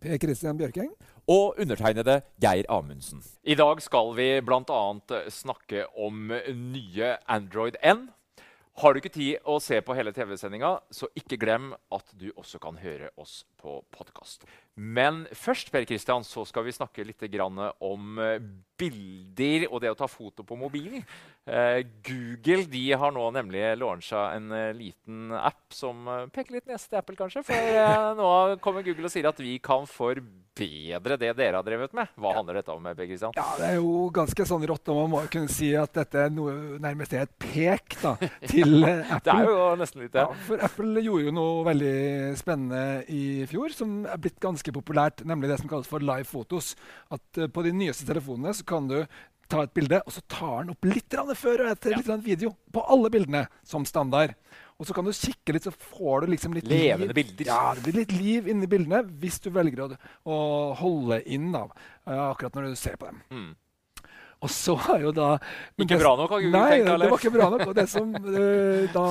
Per Christian Bjørking. og undertegnede Geir Amundsen. I dag skal vi bl.a. snakke om nye Android N. Har du ikke tid å se på hele TV-sendinga, så ikke glem at du også kan høre oss på podkast. Men først Per Christian, så skal vi snakke litt grann om eh, bilder og det å ta foto på mobilen. Eh, Google de har nå nemlig launcha en eh, liten app som peker litt neste Apple, kanskje. For eh, nå kommer Google og sier at vi kan forbedre det dere har drevet med. Hva handler dette om? Per Christian? Ja, Det er jo ganske sånn rått, og man må kunne si at dette er noe, nærmest er et pek da, til Apple. Det er jo nesten litt det. Ja, for Apple gjorde jo noe veldig spennende i fjor, som er blitt ganske populært, nemlig det som kalles for live photos. At eh, på de nyeste telefonene så kan du ta et bilde, og så tar den opp litt før og etter litt video på alle bildene, som standard. Og så kan du kikke litt, så får du liksom litt Levende liv. bilder. Ja, det blir litt liv inni bildene hvis du velger å, å holde inn da, eh, akkurat når du ser på dem. Mm. Og så er jo da Ikke det- bra nok, har Google Nei, tenkt, det var ikke bra nok. Og det som eh, da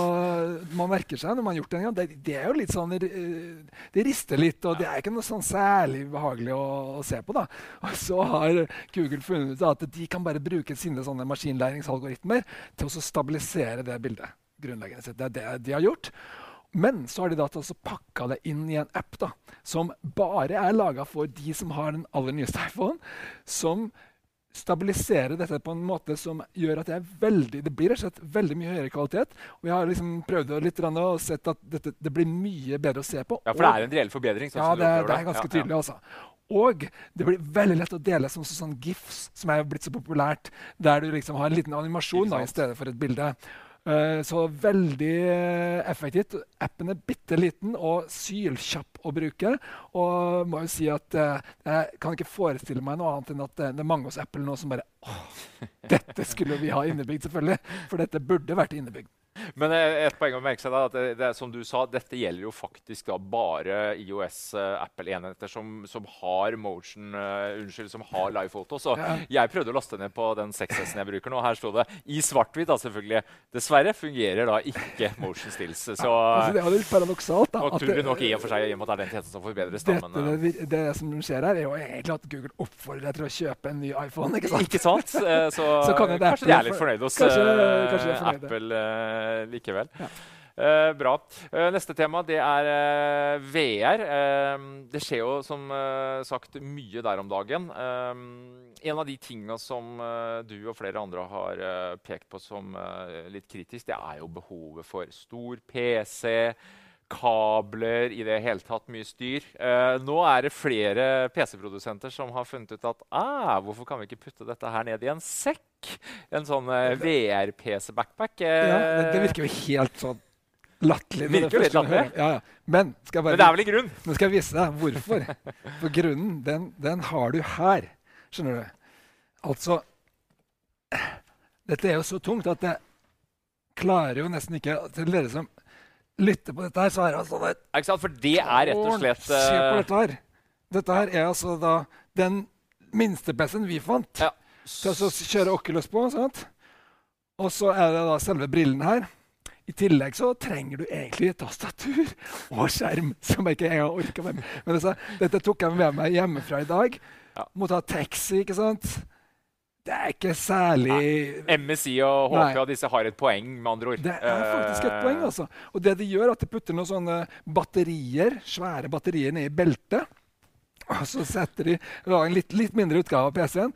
man merker seg når man har gjort det en gang, det, det er jo litt sånn eh, Det rister litt, og det er ikke noe sånn særlig behagelig å, å se på. da. Og så har Google funnet ut at de kan bare bruke sine sånne maskinlæringsalgoritmer til å stabilisere det bildet. grunnleggende sett. Det er det de har gjort. Men så har de da altså pakka det inn i en app da, som bare er laga for de som har den aller nyeste iPhone. Som stabiliserer dette på en måte som gjør at det er veldig, det blir slett veldig mye høyere kvalitet. Og jeg har liksom prøvd litt og sett at dette, det blir mye bedre å se på. Ja, for det er en reell forbedring. Sånn Ja, det, det er ganske Ja, ja. altså. Og det blir veldig lett å dele som sånn gifs, som er blitt så populært, der du liksom har en liten animasjon da, i stedet for et bilde. Eh, så veldig eh, effektivt. Appen er bitte liten og sylkjapp å bruke. Og må jo si at eh, jeg kan ikke forestille meg noe annet enn at det, er mange hos Apple nå som bare Åh, dette skulle vi ha innebygd, selvfølgelig. For dette burde vært innebygd. Men eh, et poeng å merke seg da, at det, det, som du sa, dette gjelder jo faktisk da bare IOS eh, Apple-enheter som, som har motion, uh, unnskyld, som har live photo. Så Ja. jeg prøvde å laste ned på den 6S-en jeg bruker nå. Her sto det i svart-hvitt, da selvfølgelig. Dessverre fungerer da ikke motion stills. Så Altså, det er litt paradoksalt. da. tror nok i og for seg i og med at det er den tjenesten som forbedres. da, Dette, men, det, det som skjer her, er jo egentlig at Google oppfordrer deg til å kjøpe en ny iPhone. ikke sant? Ikke sant? Så, Så kan det kanskje de er litt for- fornøyd hos kanskje- kanskje er fornøyde. Apple likevel. Ja. Uh, bra. Uh, neste tema det er uh, VR. Eh, det skjer jo som eh, sagt mye der om dagen. Eh, en av de tinga som eh, du og flere andre har eh, pekt på som eh, litt kritisk, det er jo behovet for stor PC. Kabler, i det hele tatt mye styr. Eh, nå er det flere PC-produsenter som har funnet ut at ah, hvorfor kan vi ikke putte dette her ned i en sekk? En sånn eh, VR-PC-backpack. Ja, det, det virker jo helt sånn latterlig. Virker litt latterlig. Ja, ja. Men, skal jeg Men det er vel i grunn? nå skal jeg vise deg hvorfor. For grunnen, den, den har du her. Skjønner du? Altså Dette er jo så tungt at jeg klarer jo nesten ikke Til dere som lytter på dette her, så er det altså et Ikke sant? For det er rett og slett Se på eh, dette her. Dette her er altså da den minste PC-en vi fant. Ja. Til å kjøre Oculus på. sant? Og så er det da selve brillen her. I tillegg så trenger du egentlig tastatur og skjerm, som jeg ikke engang orker med. Men altså, dette tok jeg med meg hjemmefra i dag. Ja. Må ta taxi, ikke sant? Det er ikke særlig MSI og HP Nei. og disse har et poeng, med andre ord. Det er faktisk et Eh, poeng. altså. Og det de gjør, er at de putter noen sånne batterier, svære batterier ned i beltet. Og så setter de en litt, litt mindre utgave av PC-en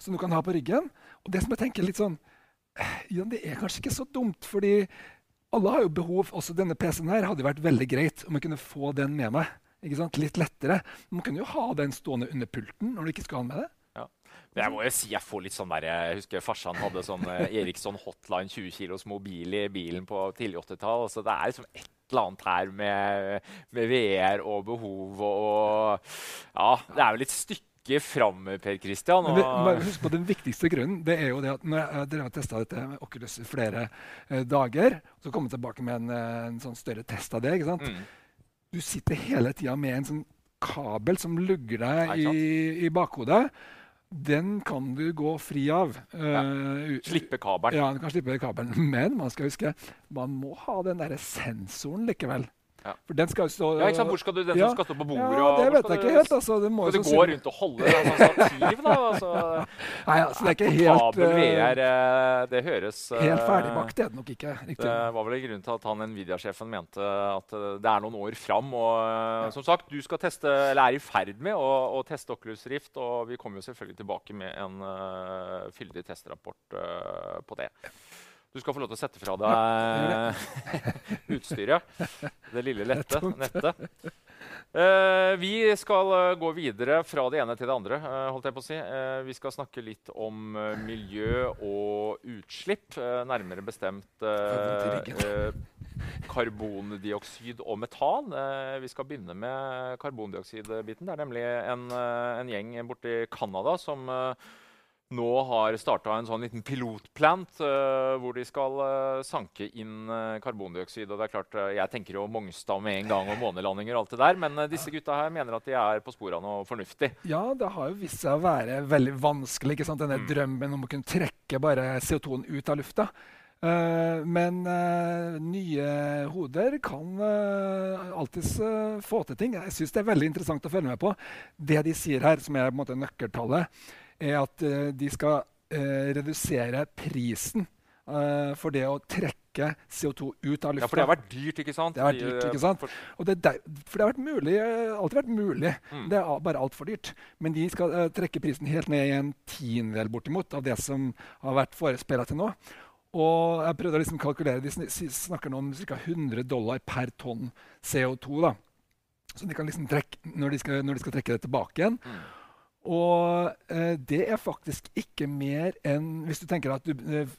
som du kan ha på ryggen. Og det som jeg tenker litt sånn ja, Det er kanskje ikke så dumt, fordi alle har jo behov Også denne PC-en her hadde vært veldig greit om jeg kunne få den med meg. Litt lettere. Man kunne jo ha den stående under pulten når du ikke skal ha den med deg. Jeg må jo si jeg får litt sånn der, jeg husker farsan hadde sånn eh, Eriksson Hotline 20 kilos mobil i bilen på tidlig 80-tall. Så det er liksom et eller annet her med, med VR og behov og, og Ja, det er jo litt stykke fram, Per Christian. Og, bare husk på Den viktigste grunnen det er jo det at når jeg har drevet testa dette med Oculus i flere eh, dager, så kommer jeg tilbake med en, eh, en sånn større test av det. ikke sant? Mm. Du sitter hele tida med en sånn kabel som lugger deg i, i bakhodet. Den kan du gå fri av. eh, u- Slippe kabelen. Ja, du kan slippe kabelen. Men man skal huske, man må ha den der sensoren likevel. Ja. For den skal jo stå Ja, ikke sant? Hvor skal du, den Ja. som skal stå på bordet? Ja, det vet jeg ikke helt. altså. Det må Skal du gå synlig- rundt og holde det altså, stativ, da? Altså, Nei, altså, det er ikke helt, eh, VR, eh, det høres eh, helt ferdigbakt. Er det nok ikke. riktig. Det var vel grunnen til at han Nvidia-sjefen mente at det er noen år fram. Og ja. som sagt, du skal teste, eller er i ferd med å, å teste Oculus Rift, og vi kommer jo selvfølgelig tilbake med en uh, fyldig testrapport uh, på det. Du skal få lov til å sette fra deg utstyret. Det lille lette nettet. Uh, vi skal eh, gå videre fra det ene til det andre. Uh, holdt jeg på å si. Uh, vi skal snakke litt om eh, miljø og utslipp. eh, nærmere bestemt eh, eh, karbondioksid og metan. Eh, vi skal begynne med karbondioksidbiten. Det er nemlig en, eh, en gjeng borti Canada som eh, nå har starta en sånn liten pilotplant uh, hvor de skal uh, sanke inn uh, karbondioksid. Og det er klart, Jeg tenker jo Mongstad med en gang og månelandinger og alt det der, men disse gutta her mener at de er på sporet av noe fornuftig. Ja, det har jo vist seg å være veldig vanskelig. ikke sant? Denne Mm. drømmen om å kunne trekke bare CO2-en ut av lufta. Men nye hoder kan uh, alltids få til ting. Jeg syns det er veldig interessant å følge med på. Det de sier her, som er på en måte nøkkeltallet, er at eh, de skal eh, redusere prisen eh, for det å trekke CO2 ut av lufta. Ja, For det har vært dyrt, ikke sant? Det har vært dyrt, ikke sant? Og det er der, for det har vært mulig, alltid vært mulig. Mm. Det er bare altfor dyrt. Men de skal trekke prisen helt ned i en tiendedel bortimot av det som har vært forespeila til nå. Og jeg prøvde å liksom kalkulere. De snakker nå om ca. 100 dollar per tonn CO2. da. Så de kan liksom trekke, når, de skal, når de skal trekke det tilbake igjen. Mm. Og eh, det er faktisk ikke mer enn Hvis du tenker at du, eh,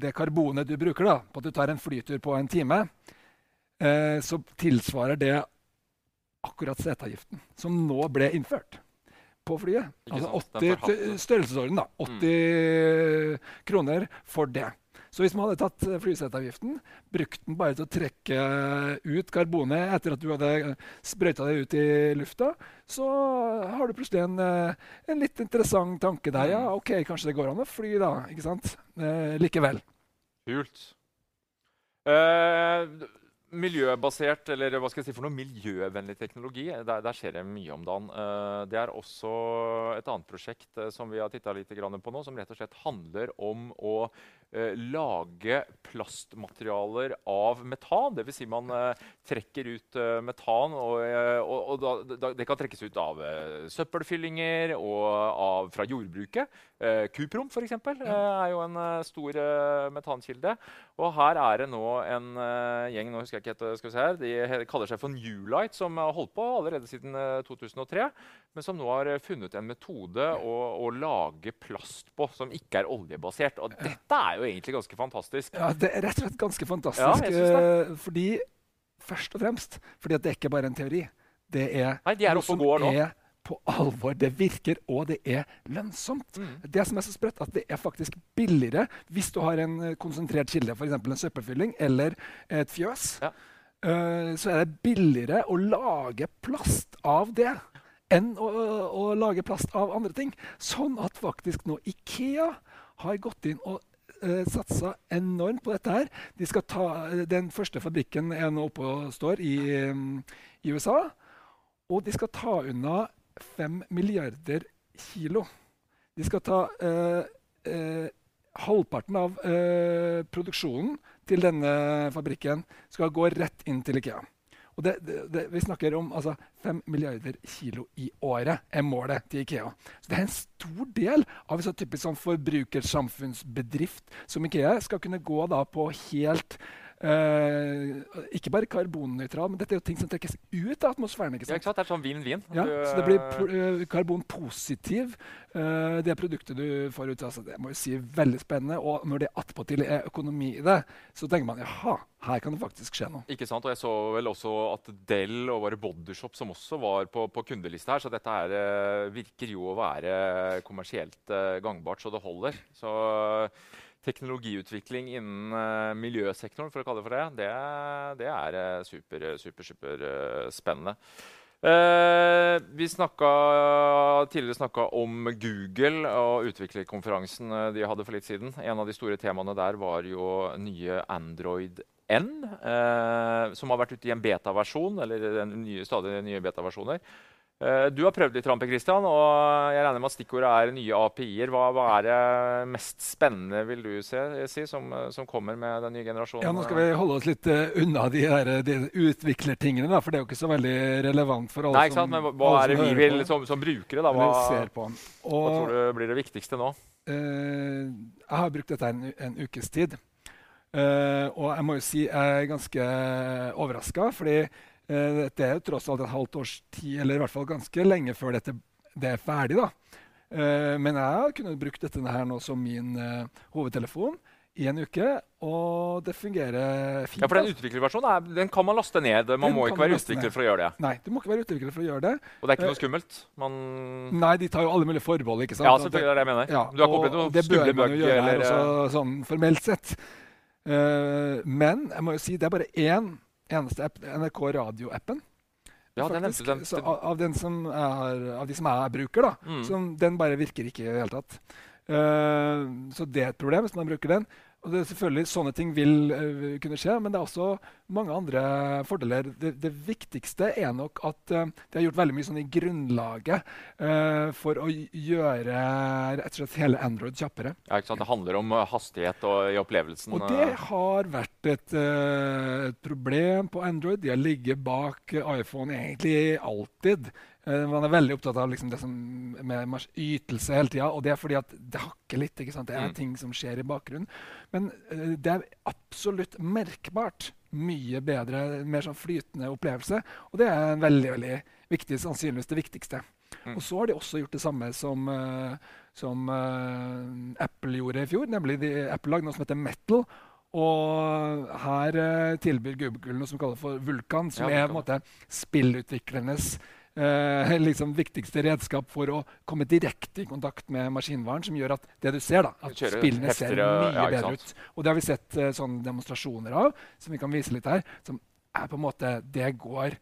det karbonet du bruker da, på at du tar en flytur på en time, eh, så tilsvarer det akkurat seteavgiften, som nå ble innført på flyet. Altså 80 størrelsesorden, da. 80 kroner for det. Så hvis man hadde tatt eh, flyseteavgiften, brukt den bare til å trekke ut karbonet etter at du hadde sprøyta det ut i lufta, så har du plutselig en, eh, en litt interessant tanke der. Ja, OK, kanskje det går an å fly, da. Ikke sant? Eh, likevel. Kult. Eh, miljøbasert, eller hva skal jeg si for noe, miljøvennlig teknologi, der, der skjer det mye om dagen. Eh, det er også et annet prosjekt eh, som vi har titta litt grann på nå, som rett og slett handler om å eh, lage plastmaterialer av metan. Dvs. Si man trekker ut metan, og, og, og da, det kan trekkes ut av søppelfyllinger og av, fra jordbruket. Kuprom f.eks. Er jo en stor metankilde. Og her er det nå en gjeng nå husker jeg ikke helt, skal vi se her, de kaller seg for Newlight, som har holdt på allerede siden eh, 2003, men som nå har eh, funnet en metode å, å lage plast på som ikke er oljebasert. Og dette er jo egentlig ganske fantastisk. Ja, det er rett og slett ganske fantastisk. Ja, eh, fordi, først og fremst fordi at det er ikke bare en teori. Det er Nei, de er oppe og går nå. På alvor. Det virker, og det er lønnsomt. Mm. Det som er så sprøtt, at det er faktisk billigere hvis du har en eh, konsentrert kilde, f.eks. en søppelfylling eller et fjøs. Ja. eh, så er det billigere å lage plast av det enn å, å lage plast av andre ting. Sånn at faktisk nå Ikea har gått inn og uh, satsa enormt på dette her. De skal ta, den første fabrikken er nå oppe og står i, um, i USA. Og de skal ta unna 5 milliarder kilo. De skal ta eh, eh, halvparten av eh, produksjonen til denne fabrikken skal gå rett inn til Ikea. Det, det, det, vi snakker om altså, 5 milliarder kilo i året er målet til Ikea. Så det er en stor del av en sånn typisk sånn forbrukersamfunnsbedrift som Ikea skal kunne gå på helt eh, ikke bare karbonnøytral, men dette er jo ting som trekkes ut av atmosfæren. ikke Ja, sant? ikke sant? Det er sånn vin-vin. Ja, så det blir eh, eh, karbonpositiv, uh, det produktet du får ut. Altså, det må jeg si veldig spennende. Og når det attpåtil er økonomi i det, så tenker man jaha, her kan det faktisk skje noe. Ikke sant? Og jeg så vel også at Dell og våre Bodyshop som også var på, på kundelista her, så dette her virker jo å være kommersielt gangbart så det holder. Så teknologiutvikling innen eh, miljøsektoren, for å kalle det for det, det, det er eh, super, super, super eh, spennende. Eh, vi snakka, tidligere snakka om Google og utviklerkonferansen de hadde for litt siden. En av de store temaene der var jo nye Android N, eh, som har vært ute i en beta-versjon, eller nye, stadig nye beta-versjoner. Eh, du har prøvd litt, Rampe Christian, og jeg regner med at stikkordet er nye API-er. Hva, hva er det mest spennende vil du se, si, som, som kommer med den nye generasjonen? Ja, Nå skal vi holde oss litt eh, unna de, her, de utviklertingene, da, for det er jo ikke så veldig relevant for alle Nei, ikke sant? Men hva, er det vi vil som, som brukere? da? Hva, og, hva tror du blir det viktigste nå? Uh, jeg har brukt dette en, en ukes tid. Uh, og jeg må jo si jeg er ganske overraska, fordi dette er jo tross alt et halvt års tid, eller i hvert fall ganske lenge før dette det er ferdig. da. Eh, men jeg har kunnet brukt dette her nå som min eh, hovedtelefon i en uke, og det fungerer fint. Ja, for Den altså. utviklerversjonen er, den kan man laste ned. Man Den må ikke være utvikler ned. for å gjøre det. Nei, du må ikke være utvikler for å gjøre det. Og det er ikke Eh, noe skummelt. Man, Nei, de tar jo alle mulige forbehold. ikke sant? ja, selvfølgelig er det jeg mener. Ja, du har ikke opplevd noen det bør man jo gjøre Eller, her også, sånn formelt sett. Eh, men jeg må jo si det er bare én eneste app, NRK Radio-appen. ja, faktisk. den. Av, av, den som av de som jeg bruker, da. Mm. Som, den bare virker ikke i det hele tatt. Uh, så det er et problem hvis man bruker den. Og det er selvfølgelig Sånne ting vil uh, kunne skje, men det er også mange andre fordeler. Det, det viktigste er nok at uh, de har gjort veldig mye sånn i grunnlaget uh, for å gjøre slett hele Android kjappere. Ja? Det handler om eh, hastighet og, i opplevelsen. Og det eh. har vært et, eh, et problem på Android. De har ligget bak eh, iPhone egentlig alltid. Eh, man er veldig opptatt av liksom det som med ytelse hele tida, og det er fordi at det hakker litt. ikke sant? Det er Mm. ting som skjer i bakgrunnen. Men uh, det er absolutt merkbart mye bedre, mer sånn flytende opplevelse. Og det er en veldig veldig viktig, sannsynligvis det viktigste. Mm. Og så har de også gjort det samme som, uh, som uh, Apple gjorde i fjor. Nemlig de, Apple lagde noe som heter Metal. Og her tilbyr Google noe som kalles for Vulkan, som Ja, er på en måte spillutviklernes eh, liksom viktigste redskap for å komme direkte i kontakt med maskinvaren, som gjør at det du ser, da, at Kjører spillene ser mye ja, bedre ut. Og det har vi sett eh, sånne demonstrasjoner av, som vi kan vise litt her, som er på en måte Det går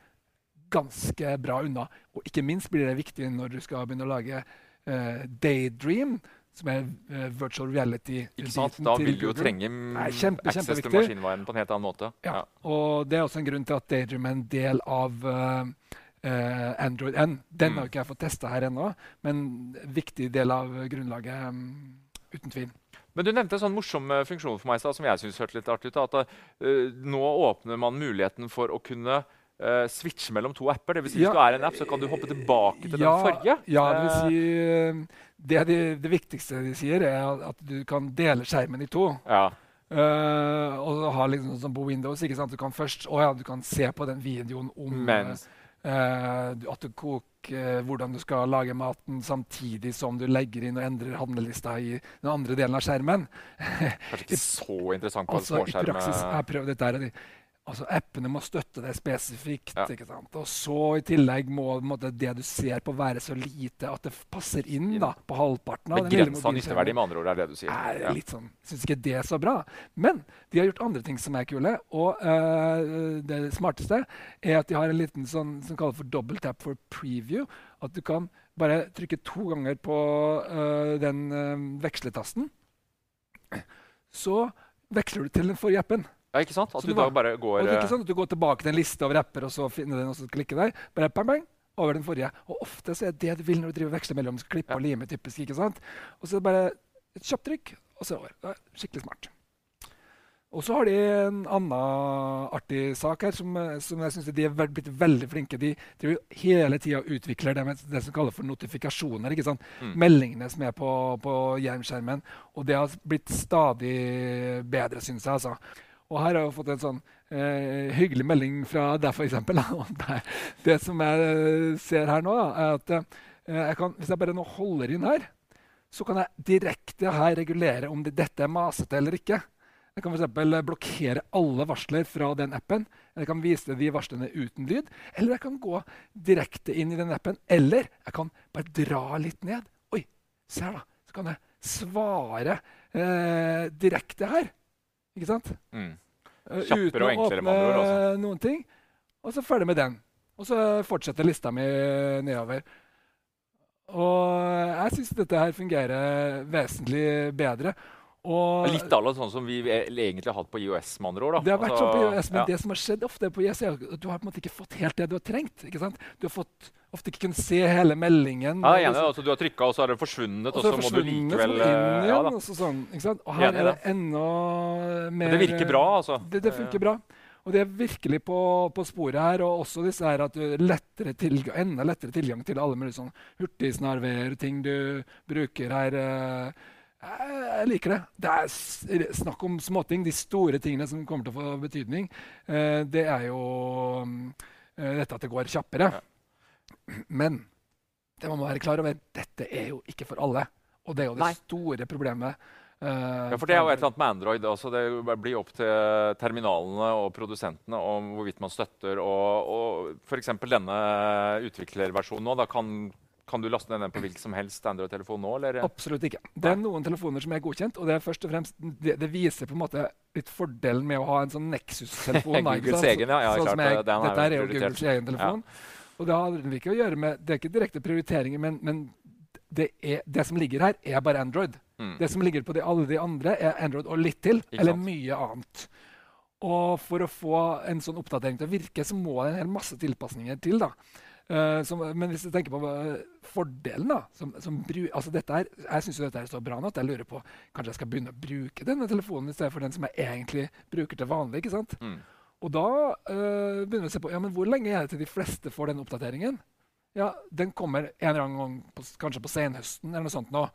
ganske bra unna. Og ikke minst blir det viktig når du skal begynne å lage eh, Daydream, som er uh, virtual reality. Ikke sant? Da vil du jo trenge Nei, kjempe, access til maskinvaren på en helt annen måte. Ja. Og det er også en grunn til at Daydream er en del av eh, eh, Android N. Den Mm. har ikke jeg fått testa her ennå, men viktig del av grunnlaget, um, uten tvil. Men du nevnte en sånn morsom eh, funksjon for meg som jeg synes hørte litt artig ut. At uh, nå åpner man muligheten for å kunne uh, switche mellom to apper. Det vil si, Ja. Hvis du er en app, så kan du hoppe tilbake til den forrige. Ja, det vil si det, det, det viktigste de sier, er at du kan dele skjermen i to. ja. Uh, og ha liksom sånn på Windows. ikke sant? Du kan først å ja, du kan se på den videoen om Mens at du koker hvordan du skal lage maten, samtidig som du legger inn og endrer handlelista i den andre delen av skjermen. Kanskje ikke så interessant på Altså, en I praksis, eh, jeg har dette er de, altså, Appene må støtte det spesifikt. Ja. ikke sant? Og så i tillegg må måte, det du ser på, være så lite at det passer inn da, på halvparten av Begrensa nytteverdi, med andre ord, er det du sier. er Ja. litt sånn, Syns ikke det er så bra. Men de har gjort andre ting som er kule. Og uh, det smarteste er at de har en liten sånn som kalles for double tap for preview. At du kan bare trykke to ganger på uh, den uh, veksletasten. Så veksler du til den forrige appen. Ja, ikke sant? At Så du da bare går Og er eh, ikke sant? at du går tilbake til en liste over apper og så finner den og så klikker der. Bare bang, bang, over den forrige. Og ofte så er det det du vil når du driver veksler mellom klippe og lime. typisk, ikke sant? Og så er det bare et kjapt trykk, og så er over. Det er skikkelig smart. Og så har de en annen artig sak her som, eh, som jeg syns de er blitt veldig flinke. De driver hele tida utvikler det, med det som kalles for notifikasjoner. ikke sant? Mm. Meldingene som er på, på hjelmskjermen. Og det har blitt stadig bedre, syns jeg. altså. Og her har jeg fått en sånn eh, hyggelig melding fra deg, f.eks. Det, som jeg eh, ser her nå, er at eh, jeg kan, hvis jeg bare nå holder inn her, så kan jeg direkte her regulere om det, dette er masete eller ikke. Jeg kan for blokkere alle varsler fra den appen. Jeg kan vise de varslene uten lyd. Eller jeg kan gå direkte inn i den appen. Eller jeg kan bare dra litt ned. Oi, se her, da. Så kan jeg svare eh, direkte her. Ikke sant? Mm. Eh, Kjappere og enklere andre ord, altså. noen ting. Og så ferdig med den. Og så fortsetter lista mi nedover. Og jeg syns dette her fungerer vesentlig bedre. Og Litt à la sånn som vi egentlig har hatt på IOS. med andre år, Da. det har vært Altså, sånn på IOS, men ja. det som har skjedd ofte på IOS, er at du har på en måte ikke fått helt det du har trengt. ikke sant? Du har fått, ofte ikke kunnet se hele meldingen. Ja, er enig. liksom- Altså, du har trykka, og så er det forsvunnet, og og så så må du likevel inn eh, igjen. ja, og så sånn, ikke sant? Og her Enig er det enda mer Det virker bra, altså. Det, det funker bra. Og det er virkelig på, på sporet her. Og også disse her at du lettere tilgang, enda lettere tilgang til alle mulige sånn hurtigsnarveier, ting du bruker her. eh, Jeg, jeg liker det. Det er snakk om småting. De store tingene som kommer til å få betydning, eh, det er jo mm, eh, dette at det går kjappere. Men det må man være klar over. Dette er jo ikke for alle. Og det er jo det Nei. store problemet. eh, Ja, for Det er jo et eller annet med Android. Altså det blir opp til terminalene og produsentene om hvorvidt man støtter. Og, og F.eks. denne utviklerversjonen nå. Da kan, kan du laste ned den på hvilken som helst Android-telefon nå? eller? Absolutt ikke. Det er noen telefoner som er godkjent, og det er fremst, det, det viser på en måte litt fordelen med å ha en sånn Nexus-telefon. Googles egen, ja. Ja, Sånn klart, jeg, den dette er jo. Googles egen telefon. Og det har ikke å gjøre med, det er ikke direkte prioriteringer, men, men det, er, det som ligger her, er bare Android. Mm. Det som ligger på de, alle de andre, er Android og litt til, Ikke eller sant. mye annet. Og for å få en sånn oppdatering til å virke, så må det en hel masse tilpasninger til. da. Eh, som, men hvis du tenker på eh, fordelen da, som, som altså dette er, Jeg syns dette er så bra nå at jeg lurer på kanskje jeg skal begynne å bruke denne telefonen i stedet for den som jeg egentlig bruker til vanlig. ikke sant? Mm. Og da uh, begynner vi å se på ja, men hvor lenge er det til de fleste får den oppdateringen. Ja, Den kommer en eller annen gang på, kanskje på senhøsten eller noe sånt nå.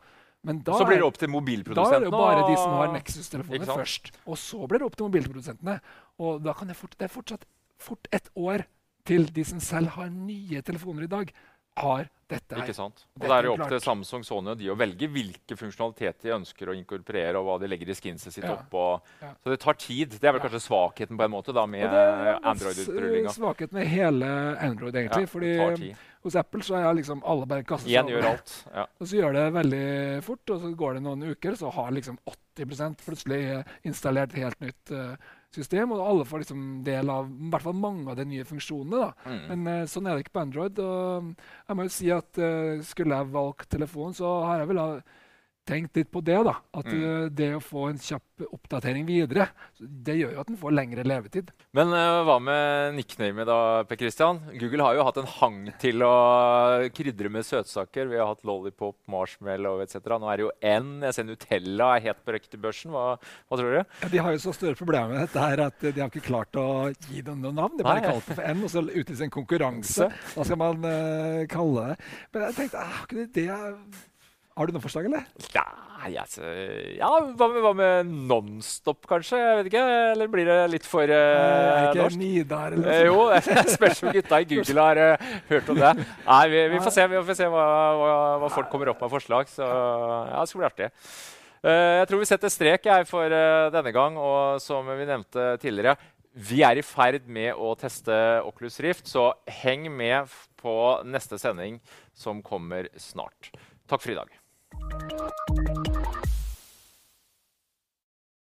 Men da så blir det opp til mobilprodusentene. da er det jo bare de som har Nexus-telefoner først. Og så blir det opp til mobilprodusentene. Og da kan det, fort, det er fortsatt fort et år til de som selv har nye telefoner i dag, har dette her. Ikke sant? Og Det er jo opp til Samsung Sony og de å velge hvilke funksjonaliteter de ønsker å inkorporere, og hva de legger i skinset sitt Ja. opp. Og, Ja. Så det tar tid. Det er vel kanskje svakheten på en måte da med Android-utrullinga. Svakheten med hele Android, egentlig. Ja, fordi hos Apple så er liksom alle bare kastet seg over. gjør alt. Ja. Og så gjør det veldig fort, og så går det noen uker, så har liksom 80 plutselig installert helt nytt eh, system. Og alle får liksom del av i hvert fall mange av de nye funksjonene. da. Mm. Men eh, sånn er det ikke på Android. Og jeg må jo si at eh, skulle jeg valgt telefon, så har jeg vel ha tenkt litt på det. da. At Mm. eh, det å få en kjapp oppdatering videre, det gjør jo at en får lengre levetid. Men uh, hva med nicknamet da, Per Christian? Google har jo hatt en hang til å krydre med søtsaker. Vi har hatt Lollipop, Marshmallow etc. Nå er det jo N. Jeg ser Nutella er helt på røktebørsen. Hva, hva tror du? Ja, de har jo så større problemer med dette her at de har ikke klart å gi dem noe navn. De bare kalt det for N, og så utlyste en konkurranse. Hva skal man uh, kalle det? Men jeg tenkte, ah, kunne det Har du noe forslag, eller? Ja, jeg, ja hva, med, hva med Nonstop, kanskje? Jeg vet ikke. Eller blir det litt for uh, uh, ikke norsk? Nidar eller Eh, noe sånt? jo, det spørs om gutta i Google har uh, hørt om det. Nei, vi, vi får se, vi får se hva, hva, hva folk kommer opp med forslag. Så ja, det skal bli artig. Uh, jeg tror vi setter strek jeg, for uh, denne gang. Og som vi nevnte tidligere, vi er i ferd med å teste Oculus Rift, så heng med på neste sending som kommer snart. Takk for i dag. Thank you.